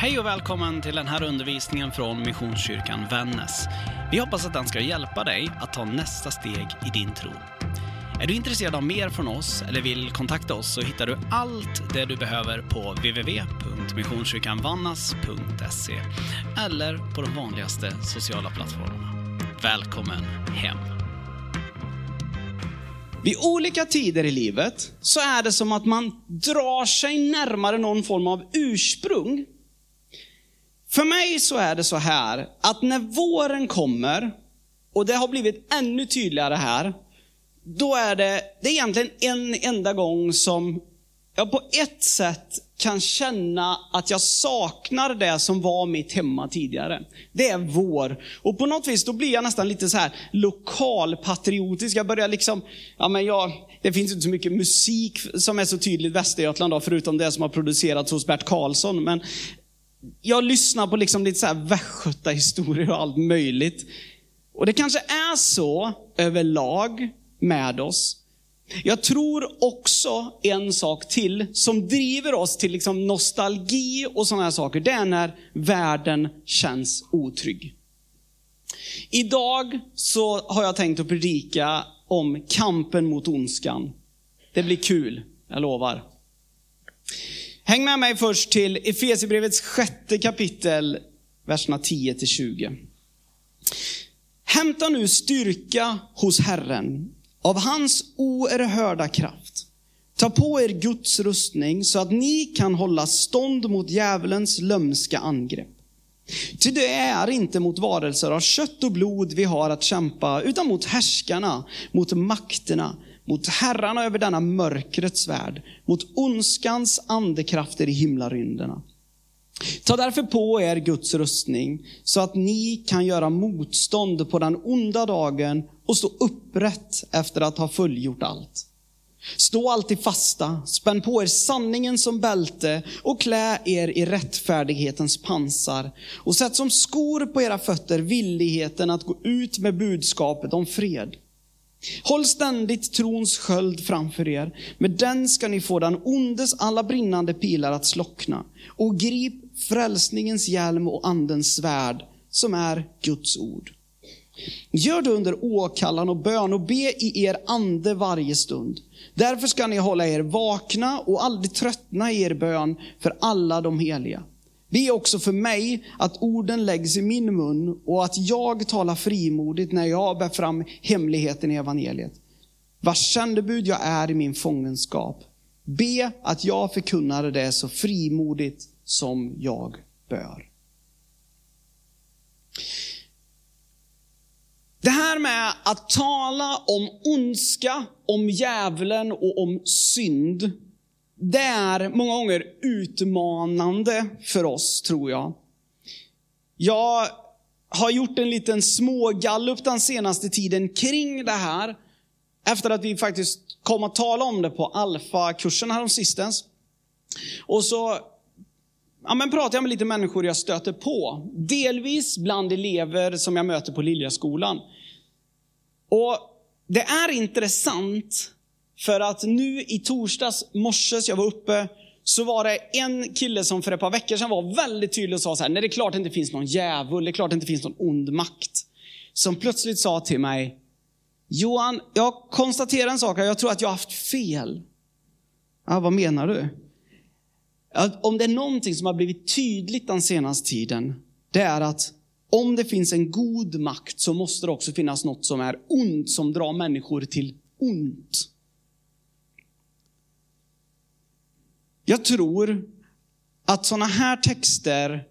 Hej och välkommen till den här undervisningen från Missionskyrkan Vännäs. Vi hoppas att den ska hjälpa dig att ta nästa steg i din tro. Är du intresserad av mer från oss eller vill kontakta oss så hittar du allt det du behöver på www.missionskyrkanvannas.se eller på de vanligaste sociala plattformarna. Välkommen hem! Vid olika tider i livet så är det som att man drar sig närmare någon form av ursprung. För mig så är det så här att när våren kommer, och det har blivit ännu tydligare här, då är det, det är egentligen en enda gång som jag på ett sätt kan känna att jag saknar det som var mitt hemma tidigare. Det är vår. Och på något vis då blir jag nästan lite så här lokalpatriotisk. Jag börjar liksom, ja men jag, det finns inte så mycket musik som är så tydligt Västergötland då, förutom det som har producerats hos Bert Karlsson. Men jag lyssnar på liksom lite så här västgöta historier och allt möjligt. Och det kanske är så överlag med oss. Jag tror också en sak till som driver oss till liksom nostalgi och sådana här saker. Det är när världen känns otrygg. Idag så har jag tänkt att predika om kampen mot ondskan. Det blir kul, jag lovar. Häng med mig först till Efesierbrevets sjätte kapitel, verserna 10 20. Hämta nu styrka hos Herren av hans oerhörda kraft. Ta på er Guds rustning så att ni kan hålla stånd mot djävulens lömska angrepp. Ty det är inte mot varelser av kött och blod vi har att kämpa, utan mot härskarna, mot makterna, mot herrarna över denna mörkrets värld, mot ondskans andekrafter i himlarynderna. Ta därför på er Guds rustning så att ni kan göra motstånd på den onda dagen och stå upprätt efter att ha fullgjort allt. Stå alltid fasta, spänn på er sanningen som bälte och klä er i rättfärdighetens pansar. Och sätt som skor på era fötter villigheten att gå ut med budskapet om fred. Håll ständigt trons sköld framför er. Med den ska ni få den ondes alla brinnande pilar att slockna. Och grip frälsningens hjälm och andens svärd, som är Guds ord. Gör det under åkallan och bön och be i er ande varje stund. Därför ska ni hålla er vakna och aldrig tröttna i er bön för alla de heliga. Be också för mig att orden läggs i min mun och att jag talar frimodigt när jag bär fram hemligheten i evangeliet. Vars sändebud jag är i min fångenskap. Be att jag förkunnar det så frimodigt som jag bör. Det här med att tala om ondska, om djävulen och om synd, det är många gånger utmanande för oss, tror jag. Jag har gjort en liten smågallup den senaste tiden kring det här, efter att vi faktiskt kom att tala om det på alfa-kursen häromsistens. Och så ja, men pratar jag med lite människor jag stöter på. Delvis bland elever som jag möter på Liljaskolan. Och det är intressant för att nu i torsdags morses, jag var uppe, så var det en kille som för ett par veckor sedan var väldigt tydlig och sa så här, nej det är klart det inte finns någon djävul, det är klart det inte finns någon ond makt. Som plötsligt sa till mig, Johan, jag konstaterar en sak, jag tror att jag har haft fel. Ja, vad menar du? Om det är någonting som har blivit tydligt den senaste tiden, det är att om det finns en god makt så måste det också finnas något som är ont, som drar människor till ont. Jag tror att sådana här texter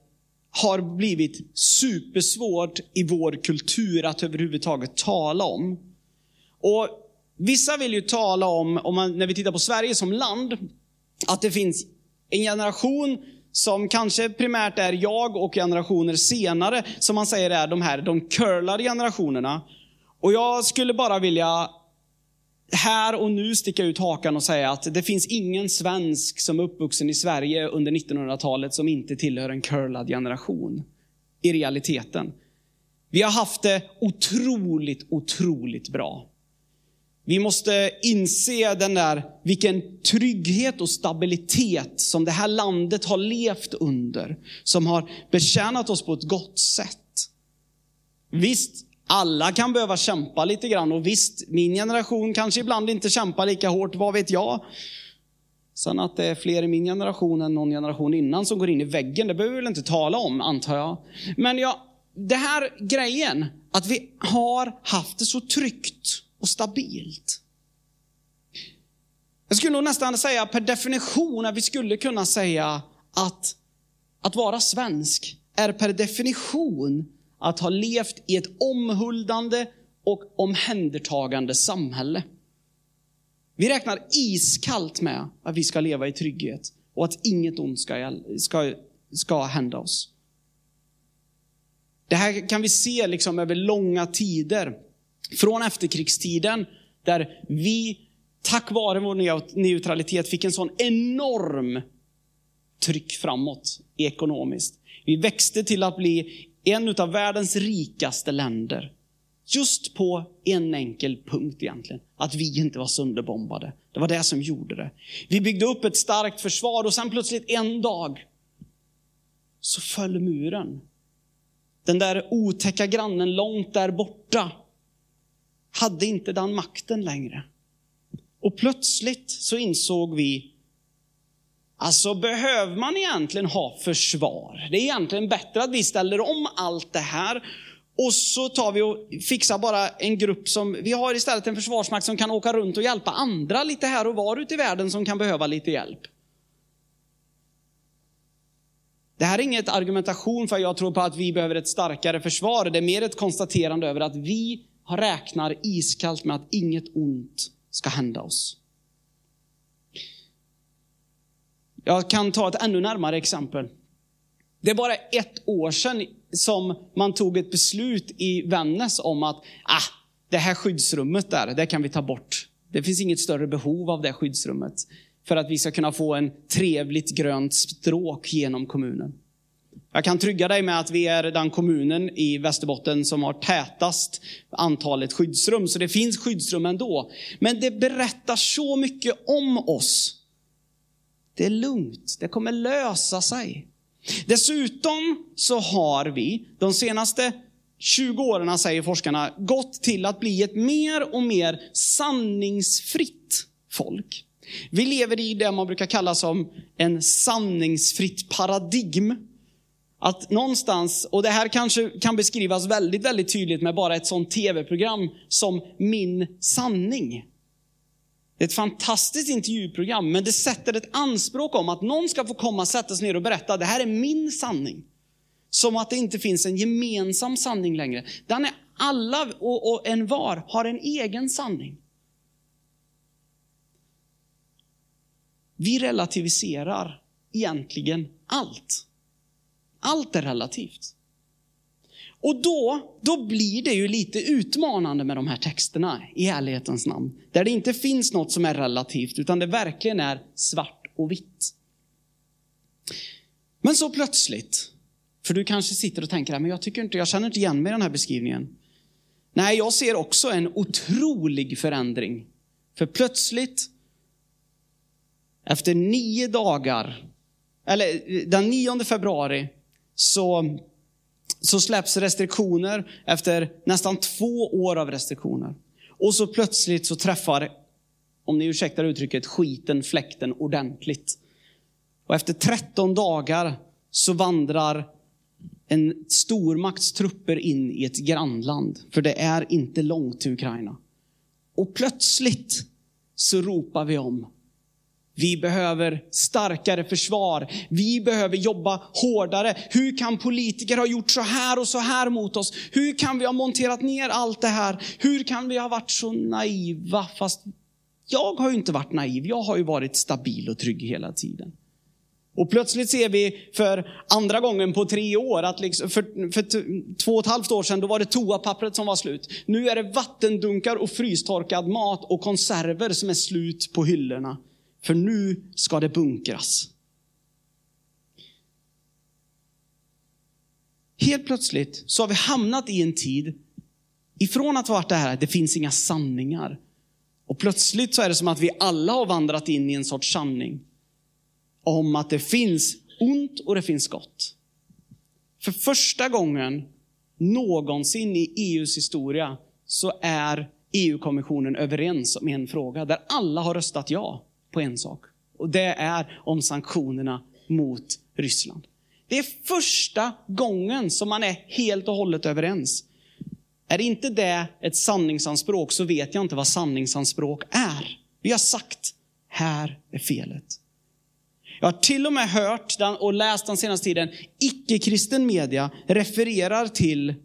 har blivit supersvårt i vår kultur att överhuvudtaget tala om. Och Vissa vill ju tala om, om man, när vi tittar på Sverige som land, att det finns en generation som kanske primärt är jag och generationer senare, som man säger är de här, de curlade generationerna. Och jag skulle bara vilja här och nu sticka ut hakan och säga att det finns ingen svensk som är uppvuxen i Sverige under 1900-talet som inte tillhör en curlad generation. I realiteten. Vi har haft det otroligt, otroligt bra. Vi måste inse den där, vilken trygghet och stabilitet som det här landet har levt under. Som har betjänat oss på ett gott sätt. Visst, alla kan behöva kämpa lite grann och visst, min generation kanske ibland inte kämpar lika hårt, vad vet jag. Sen att det är fler i min generation än någon generation innan som går in i väggen, det behöver vi väl inte tala om, antar jag. Men ja, det här grejen, att vi har haft det så tryggt och stabilt. Jag skulle nog nästan säga per definition att vi skulle kunna säga att att vara svensk är per definition att ha levt i ett omhuldande och omhändertagande samhälle. Vi räknar iskallt med att vi ska leva i trygghet och att inget ont ska, ska, ska hända oss. Det här kan vi se liksom över långa tider. Från efterkrigstiden, där vi tack vare vår neutralitet fick en sån enorm tryck framåt ekonomiskt. Vi växte till att bli en av världens rikaste länder. Just på en enkel punkt egentligen, att vi inte var sönderbombade. Det var det som gjorde det. Vi byggde upp ett starkt försvar och sen plötsligt en dag så föll muren. Den där otäcka grannen långt där borta hade inte den makten längre. Och plötsligt så insåg vi, alltså behöver man egentligen ha försvar? Det är egentligen bättre att vi ställer om allt det här och så tar vi och fixar bara en grupp som, vi har istället en försvarsmakt som kan åka runt och hjälpa andra lite här och var ute i världen som kan behöva lite hjälp. Det här är inget argumentation för att jag tror på att vi behöver ett starkare försvar. Det är mer ett konstaterande över att vi räknar iskallt med att inget ont ska hända oss. Jag kan ta ett ännu närmare exempel. Det är bara ett år sedan som man tog ett beslut i Vännäs om att ah, det här skyddsrummet där, det kan vi ta bort. Det finns inget större behov av det skyddsrummet för att vi ska kunna få en trevligt grönt stråk genom kommunen. Jag kan trygga dig med att vi är den kommunen i Västerbotten som har tätast antalet skyddsrum, så det finns skyddsrum ändå. Men det berättar så mycket om oss. Det är lugnt, det kommer lösa sig. Dessutom så har vi de senaste 20 åren, säger forskarna, gått till att bli ett mer och mer sanningsfritt folk. Vi lever i det man brukar kalla som en sanningsfritt paradigm. Att någonstans, och det här kanske kan beskrivas väldigt, väldigt tydligt med bara ett sånt tv-program som Min sanning. Det är ett fantastiskt intervjuprogram, men det sätter ett anspråk om att någon ska få komma, sätta sig ner och berätta, det här är min sanning. Som att det inte finns en gemensam sanning längre. Den är alla och, och en var har en egen sanning. Vi relativiserar egentligen allt. Allt är relativt. Och då, då blir det ju lite utmanande med de här texterna, i ärlighetens namn. Där det inte finns något som är relativt, utan det verkligen är svart och vitt. Men så plötsligt, för du kanske sitter och tänker, men jag tycker inte, jag känner inte igen mig i den här beskrivningen. Nej, jag ser också en otrolig förändring. För plötsligt, efter nio dagar, eller den 9 februari, så så släpps restriktioner efter nästan två år av restriktioner. Och så plötsligt så träffar, om ni ursäktar uttrycket, skiten fläkten ordentligt. Och efter 13 dagar så vandrar en stormakts trupper in i ett grannland. För det är inte långt till Ukraina. Och plötsligt så ropar vi om vi behöver starkare försvar. Vi behöver jobba hårdare. Hur kan politiker ha gjort så här och så här mot oss? Hur kan vi ha monterat ner allt det här? Hur kan vi ha varit så naiva? Fast jag har ju inte varit naiv. Jag har ju varit stabil och trygg hela tiden. Och plötsligt ser vi för andra gången på tre år att liksom, för, för två och ett halvt år sedan då var det toapappret som var slut. Nu är det vattendunkar och frystorkad mat och konserver som är slut på hyllorna. För nu ska det bunkras. Helt plötsligt så har vi hamnat i en tid, ifrån att varit det här, det finns inga sanningar, Och plötsligt så är det som att vi alla har vandrat in i en sorts sanning. Om att det finns ont och det finns gott. För första gången någonsin i EUs historia så är EU-kommissionen överens om en fråga där alla har röstat ja på en sak. Och det är om sanktionerna mot Ryssland. Det är första gången som man är helt och hållet överens. Är inte det ett sanningsanspråk så vet jag inte vad sanningsanspråk är. Vi har sagt, här är felet. Jag har till och med hört och läst den senaste tiden, icke-kristen media refererar till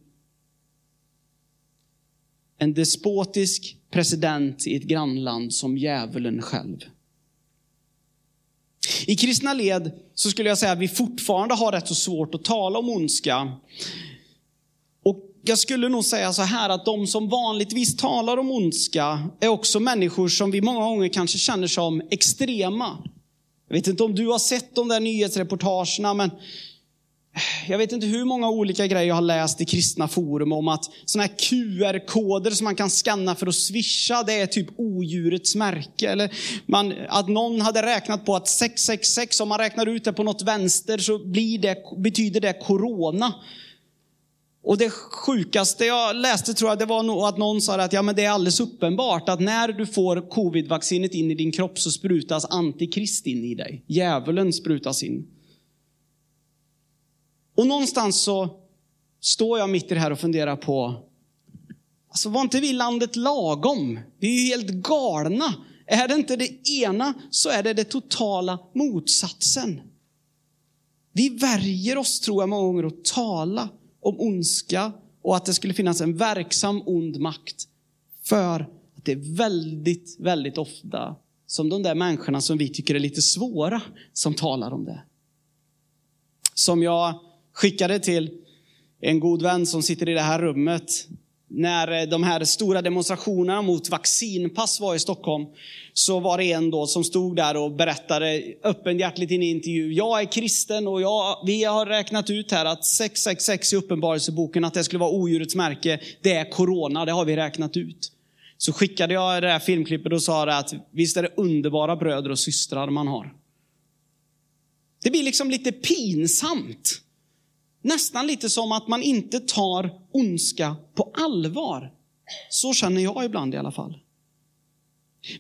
en despotisk president i ett grannland som djävulen själv. I kristna led så skulle jag säga att vi fortfarande har rätt så svårt att tala om ondska. Och jag skulle nog säga så här att de som vanligtvis talar om ondska är också människor som vi många gånger kanske känner som extrema. Jag vet inte om du har sett de där nyhetsreportagerna, men jag vet inte hur många olika grejer jag har läst i kristna forum om att sådana här QR-koder som man kan scanna för att swisha, det är typ odjurets märke. Eller man, att någon hade räknat på att 666, om man räknar ut det på något vänster så blir det, betyder det corona. Och det sjukaste jag läste tror jag det var nog att någon sa att ja, men det är alldeles uppenbart att när du får covid-vaccinet in i din kropp så sprutas antikrist in i dig. Djävulen sprutas in. Och någonstans så står jag mitt i det här och funderar på, alltså var inte vi landet lagom? Vi är ju helt galna. Är det inte det ena så är det det totala motsatsen. Vi värjer oss, tror jag, många gånger att tala om ondska och att det skulle finnas en verksam ond makt. För att det är väldigt, väldigt ofta som de där människorna som vi tycker är lite svåra som talar om det. Som jag skickade till en god vän som sitter i det här rummet. När eh, de här stora demonstrationerna mot vaccinpass var i Stockholm så var det en då som stod där och berättade öppenhjärtligt i en intervju. Jag är kristen och jag, vi har räknat ut här att 666 i uppenbarelseboken, att det skulle vara odjurets märke, det är corona, det har vi räknat ut. Så skickade jag det här filmklippet och sa att visst är det underbara bröder och systrar man har. Det blir liksom lite pinsamt Nästan lite som att man inte tar ondska på allvar. Så känner jag ibland i alla fall.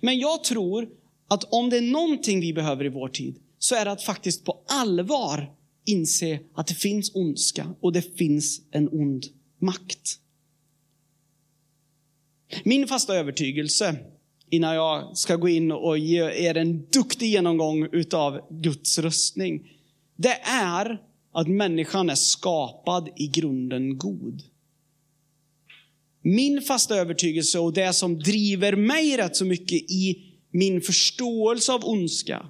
Men jag tror att om det är någonting vi behöver i vår tid så är det att faktiskt på allvar inse att det finns ondska och det finns en ond makt. Min fasta övertygelse innan jag ska gå in och ge er en duktig genomgång utav Guds röstning, det är att människan är skapad i grunden god. Min fasta övertygelse och det som driver mig rätt så mycket i min förståelse av ondska,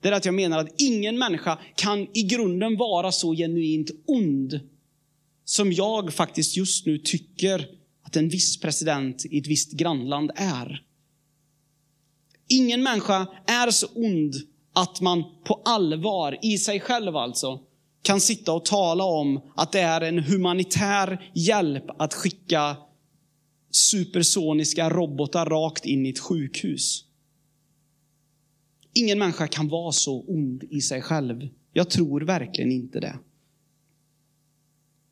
det är att jag menar att ingen människa kan i grunden vara så genuint ond som jag faktiskt just nu tycker att en viss president i ett visst grannland är. Ingen människa är så ond att man på allvar, i sig själv alltså, kan sitta och tala om att det är en humanitär hjälp att skicka supersoniska robotar rakt in i ett sjukhus. Ingen människa kan vara så ond i sig själv. Jag tror verkligen inte det.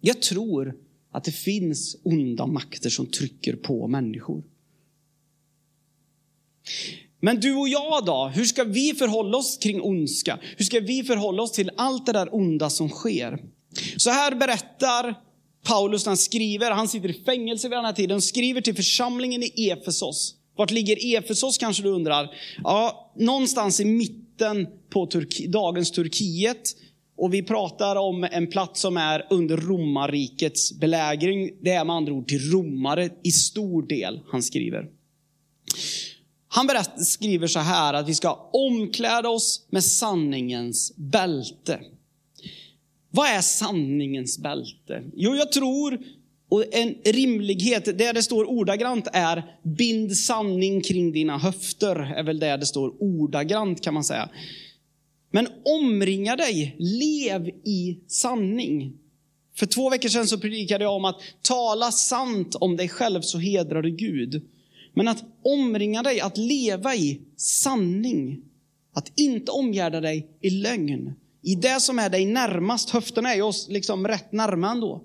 Jag tror att det finns onda makter som trycker på människor. Men du och jag då? Hur ska vi förhålla oss kring ondska? Hur ska vi förhålla oss till allt det där onda som sker? Så här berättar Paulus när han skriver, han sitter i fängelse vid den här tiden, skriver till församlingen i Efesos. Vart ligger Efesos kanske du undrar? Ja, någonstans i mitten på Turki, dagens Turkiet. Och vi pratar om en plats som är under romarrikets belägring. Det är med andra ord till romare i stor del, han skriver. Han berätt, skriver så här att vi ska omkläda oss med sanningens bälte. Vad är sanningens bälte? Jo, jag tror, och en rimlighet, det det står ordagrant är bind sanning kring dina höfter, är väl det det står ordagrant kan man säga. Men omringa dig, lev i sanning. För två veckor sedan så predikade jag om att tala sant om dig själv så hedrar du Gud. Men att omringa dig, att leva i sanning. Att inte omgärda dig i lögn. I det som är dig närmast, höfterna är ju oss liksom rätt närma ändå.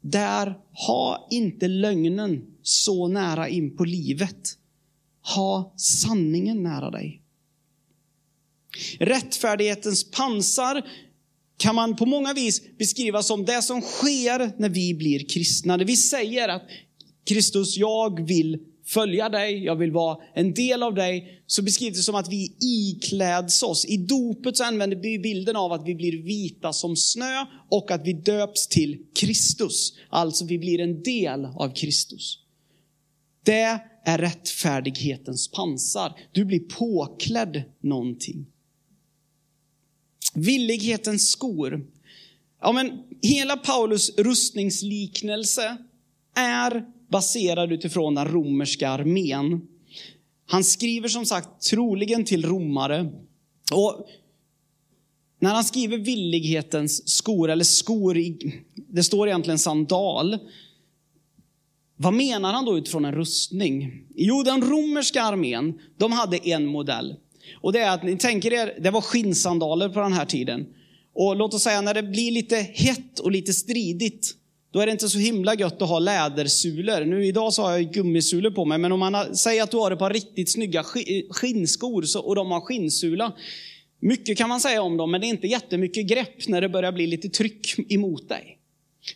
Där, ha inte lögnen så nära in på livet. Ha sanningen nära dig. Rättfärdighetens pansar kan man på många vis beskriva som det som sker när vi blir kristna. Det vi säger att Kristus, jag vill följa dig, jag vill vara en del av dig, så beskrivs det som att vi ikläds oss. I dopet så använder vi bilden av att vi blir vita som snö och att vi döps till Kristus. Alltså vi blir en del av Kristus. Det är rättfärdighetens pansar. Du blir påklädd någonting. Villighetens skor. Ja, men hela Paulus rustningsliknelse är baserad utifrån den romerska armén. Han skriver som sagt troligen till romare. Och när han skriver villighetens skor, eller skor, i, det står egentligen sandal. Vad menar han då utifrån en rustning? Jo, den romerska armén, de hade en modell. Och det är att ni tänker er, det var skinnsandaler på den här tiden. Och låt oss säga när det blir lite hett och lite stridigt, då är det inte så himla gött att ha lädersulor. Nu idag så har jag gummisulor på mig, men om man säger att du har ett par riktigt snygga eh, skinnskor så, och de har skinnsula. Mycket kan man säga om dem, men det är inte jättemycket grepp när det börjar bli lite tryck emot dig.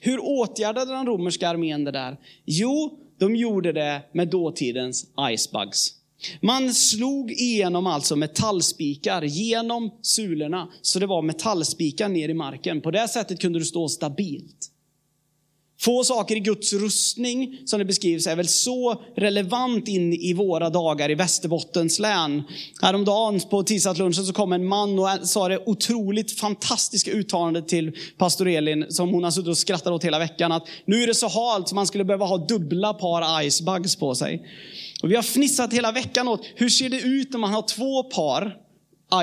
Hur åtgärdade den romerska armén det där? Jo, de gjorde det med dåtidens icebugs. Man slog igenom alltså metallspikar genom sulorna, så det var metallspikar ner i marken. På det sättet kunde du stå stabilt. Få saker i Guds rustning, som det beskrivs, är väl så relevant in i våra dagar i Västerbottens län. Häromdagen på tisdagslunchen så kom en man och sa det otroligt fantastiska uttalandet till pastor Elin, som hon har suttit och skrattat åt hela veckan, att nu är det så halt så man skulle behöva ha dubbla par icebugs på sig. Och vi har fnissat hela veckan åt hur ser det ut när man har två par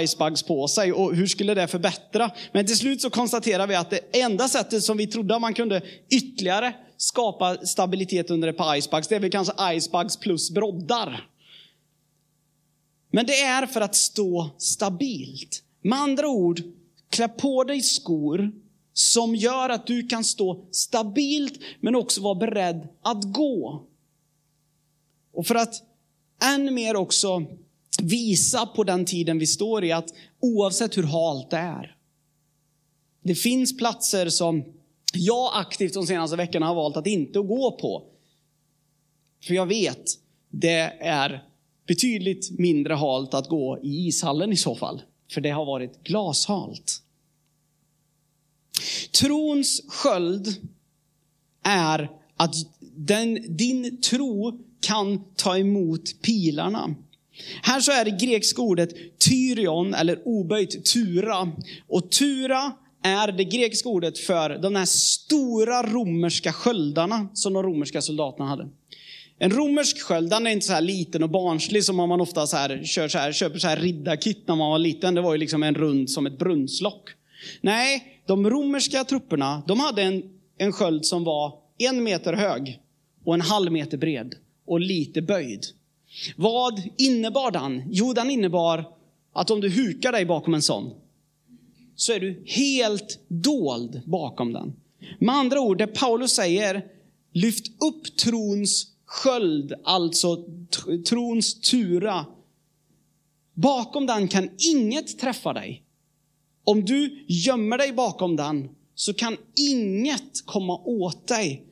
icebugs på sig och hur skulle det förbättra? Men till slut så konstaterar vi att det enda sättet som vi trodde att man kunde ytterligare skapa stabilitet under ett par icebugs, det är väl kanske icebugs plus broddar. Men det är för att stå stabilt. Med andra ord, klä på dig skor som gör att du kan stå stabilt men också vara beredd att gå. Och för att än mer också visa på den tiden vi står i att oavsett hur halt det är. Det finns platser som jag aktivt de senaste veckorna har valt att inte gå på. För jag vet, det är betydligt mindre halt att gå i ishallen i så fall. För det har varit glashalt. Trons sköld är att den, din tro kan ta emot pilarna. Här så är det grekiska ordet tyrion, eller oböjt tura. Och tura är det grekiska ordet för de här stora romerska sköldarna som de romerska soldaterna hade. En romersk sköld, den är inte så här liten och barnslig som man ofta så här, kör så här, köper så här riddarkit när man var liten. Det var ju liksom en rund som ett brunnslock. Nej, de romerska trupperna, de hade en, en sköld som var en meter hög och en halv meter bred och lite böjd. Vad innebar den? Jo, den innebar att om du hukar dig bakom en sån, så är du helt dold bakom den. Med andra ord, det Paulus säger, lyft upp trons sköld, alltså trons tura. Bakom den kan inget träffa dig. Om du gömmer dig bakom den så kan inget komma åt dig.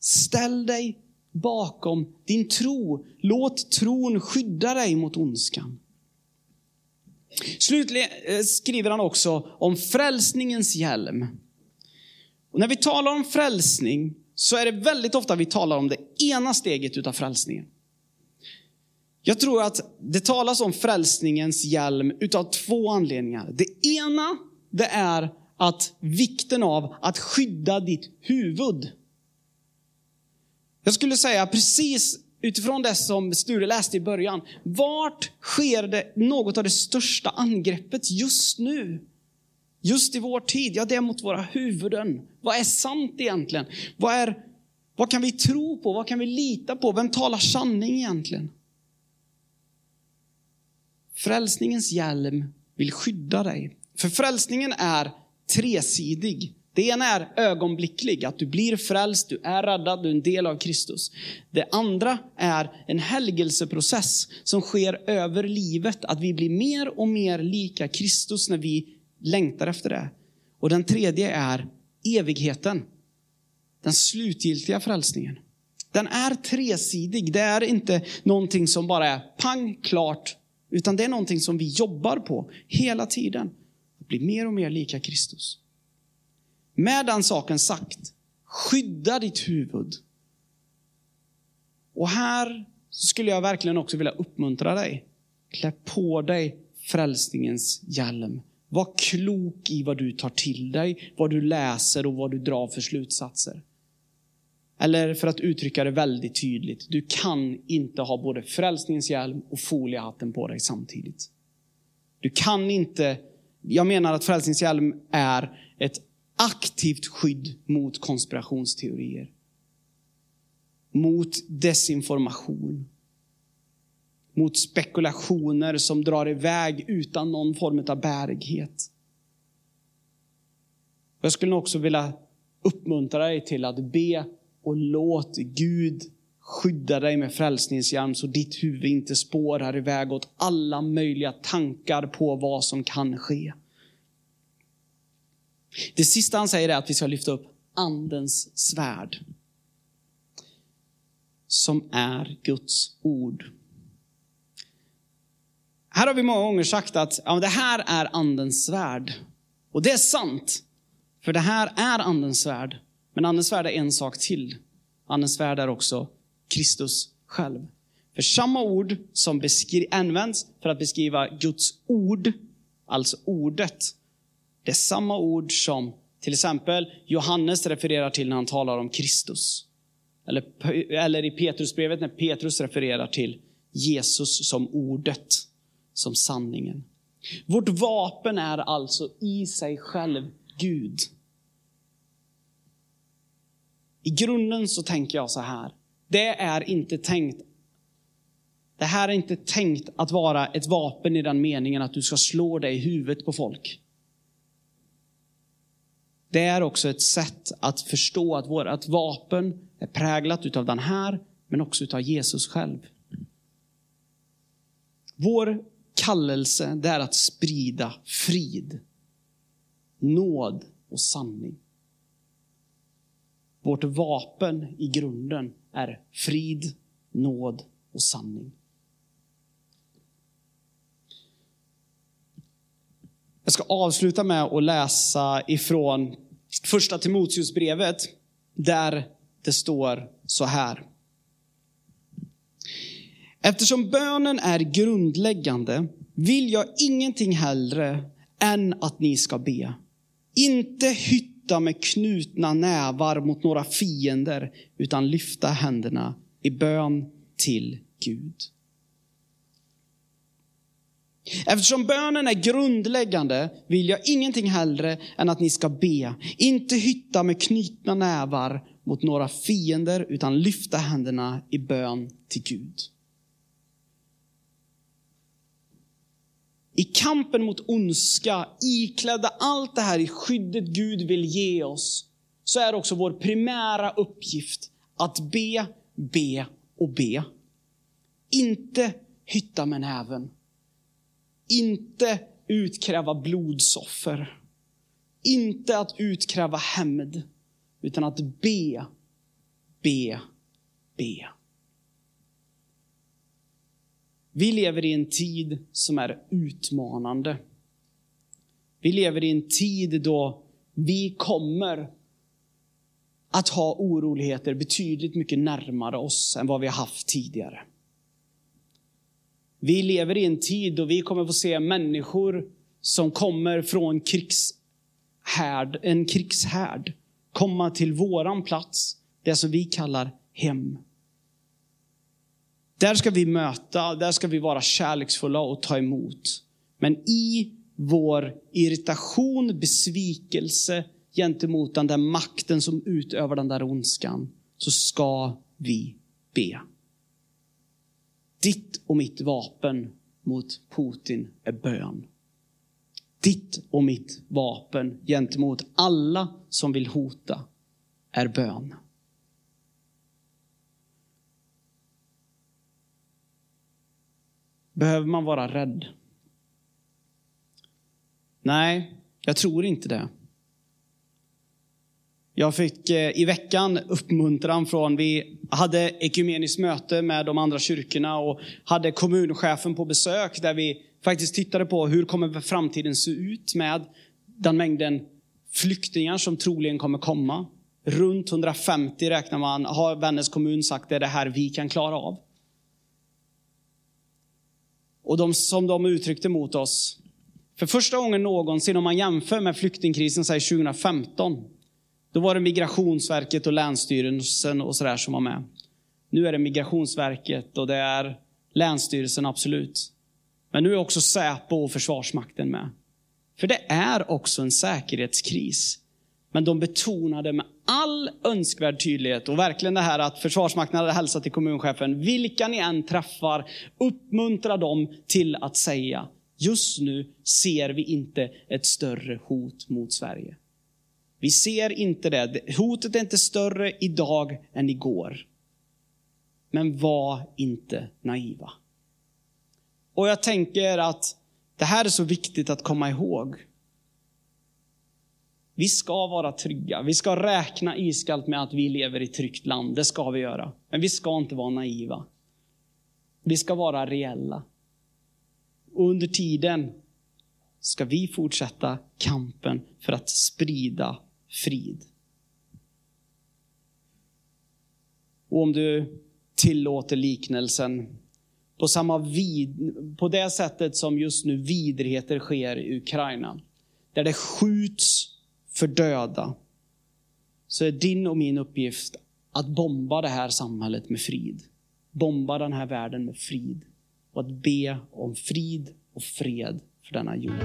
Ställ dig bakom din tro. Låt tron skydda dig mot ondskan. Slutligen eh, skriver han också om frälsningens hjälm. Och när vi talar om frälsning så är det väldigt ofta vi talar om det ena steget utav frälsningen. Jag tror att det talas om frälsningens hjälm utav två anledningar. Det ena, det är att vikten av att skydda ditt huvud. Jag skulle säga precis utifrån det som Sture läste i början. Vart sker det något av det största angreppet just nu? Just i vår tid? Ja, det är mot våra huvuden. Vad är sant egentligen? Vad är Vad kan vi tro på? Vad kan vi lita på? Vem talar sanning egentligen? Frälsningens hjälm vill skydda dig. För frälsningen är tresidig. Det ena är ögonblicklig, att du blir frälst, du är räddad, du är en del av Kristus. Det andra är en helgelseprocess som sker över livet, att vi blir mer och mer lika Kristus när vi längtar efter det. Och den tredje är evigheten. Den slutgiltiga frälsningen. Den är tresidig. Det är inte någonting som bara är pang, klart, utan det är någonting som vi jobbar på hela tiden. Att bli mer och mer lika Kristus. Med den saken sagt, skydda ditt huvud. Och här skulle jag verkligen också vilja uppmuntra dig. Klä på dig frälsningens hjälm. Var klok i vad du tar till dig, vad du läser och vad du drar för slutsatser. Eller för att uttrycka det väldigt tydligt, du kan inte ha både frälsningens hjälm och foliehatten på dig samtidigt. Du kan inte, jag menar att frälsningens hjälm är ett aktivt skydd mot konspirationsteorier. Mot desinformation. Mot spekulationer som drar iväg utan någon form av bärighet. Jag skulle också vilja uppmuntra dig till att be och låt Gud skydda dig med frälsningshjälm så ditt huvud inte spårar iväg åt alla möjliga tankar på vad som kan ske. Det sista han säger är att vi ska lyfta upp andens svärd. Som är Guds ord. Här har vi många gånger sagt att ja, det här är andens svärd. Och det är sant. För det här är andens svärd. Men andens svärd är en sak till. Andens svärd är också Kristus själv. För samma ord som används för att beskriva Guds ord, alltså ordet, det är samma ord som till exempel Johannes refererar till när han talar om Kristus. Eller, eller i Petrusbrevet när Petrus refererar till Jesus som ordet, som sanningen. Vårt vapen är alltså i sig själv Gud. I grunden så tänker jag så här. Det är inte tänkt det här är inte tänkt att vara ett vapen i den meningen att du ska slå dig i huvudet på folk. Det är också ett sätt att förstå att vårt vapen är präglat utav den här, men också utav Jesus själv. Vår kallelse, det är att sprida frid, nåd och sanning. Vårt vapen i grunden är frid, nåd och sanning. Jag ska avsluta med att läsa ifrån första Timoteusbrevet där det står så här. Eftersom bönen är grundläggande vill jag ingenting hellre än att ni ska be. Inte hytta med knutna nävar mot några fiender, utan lyfta händerna i bön till Gud. Eftersom bönen är grundläggande vill jag ingenting hellre än att ni ska be. Inte hytta med knutna nävar mot några fiender, utan lyfta händerna i bön till Gud. I kampen mot ondska, iklädda allt det här i skyddet Gud vill ge oss, så är också vår primära uppgift att be, be och be. Inte hytta med näven. Inte utkräva blodsoffer. Inte att utkräva hämnd, utan att be, be, be. Vi lever i en tid som är utmanande. Vi lever i en tid då vi kommer att ha oroligheter betydligt mycket närmare oss än vad vi har haft tidigare. Vi lever i en tid då vi kommer få se människor som kommer från krigshärd, en krigshärd komma till våran plats, det som vi kallar hem. Där ska vi möta, där ska vi vara kärleksfulla och ta emot. Men i vår irritation, besvikelse gentemot den där makten som utövar den där ondskan, så ska vi be. Ditt och mitt vapen mot Putin är bön. Ditt och mitt vapen gentemot alla som vill hota är bön. Behöver man vara rädd? Nej, jag tror inte det. Jag fick eh, i veckan uppmuntran från, vi hade ekumeniskt möte med de andra kyrkorna och hade kommunchefen på besök där vi faktiskt tittade på hur kommer framtiden se ut med den mängden flyktingar som troligen kommer komma. Runt 150 räknar man, har Vännäs kommun sagt, det är det här vi kan klara av. Och de som de uttryckte mot oss, för första gången någonsin om man jämför med flyktingkrisen, säg 2015, då var det Migrationsverket och Länsstyrelsen och sådär som var med. Nu är det Migrationsverket och det är Länsstyrelsen, absolut. Men nu är också Säpo och Försvarsmakten med. För det är också en säkerhetskris. Men de betonade med all önskvärd tydlighet och verkligen det här att Försvarsmakten hade hälsat till kommunchefen, vilka ni än träffar, uppmuntra dem till att säga, just nu ser vi inte ett större hot mot Sverige. Vi ser inte det. Hotet är inte större idag än igår. Men var inte naiva. Och jag tänker att det här är så viktigt att komma ihåg. Vi ska vara trygga. Vi ska räkna iskallt med att vi lever i ett tryggt land. Det ska vi göra. Men vi ska inte vara naiva. Vi ska vara reella. Och under tiden ska vi fortsätta kampen för att sprida frid. Och om du tillåter liknelsen, på, samma vid, på det sättet som just nu vidrigheter sker i Ukraina, där det skjuts för döda, så är din och min uppgift att bomba det här samhället med frid. Bomba den här världen med frid. Och att be om frid och fred för denna jord.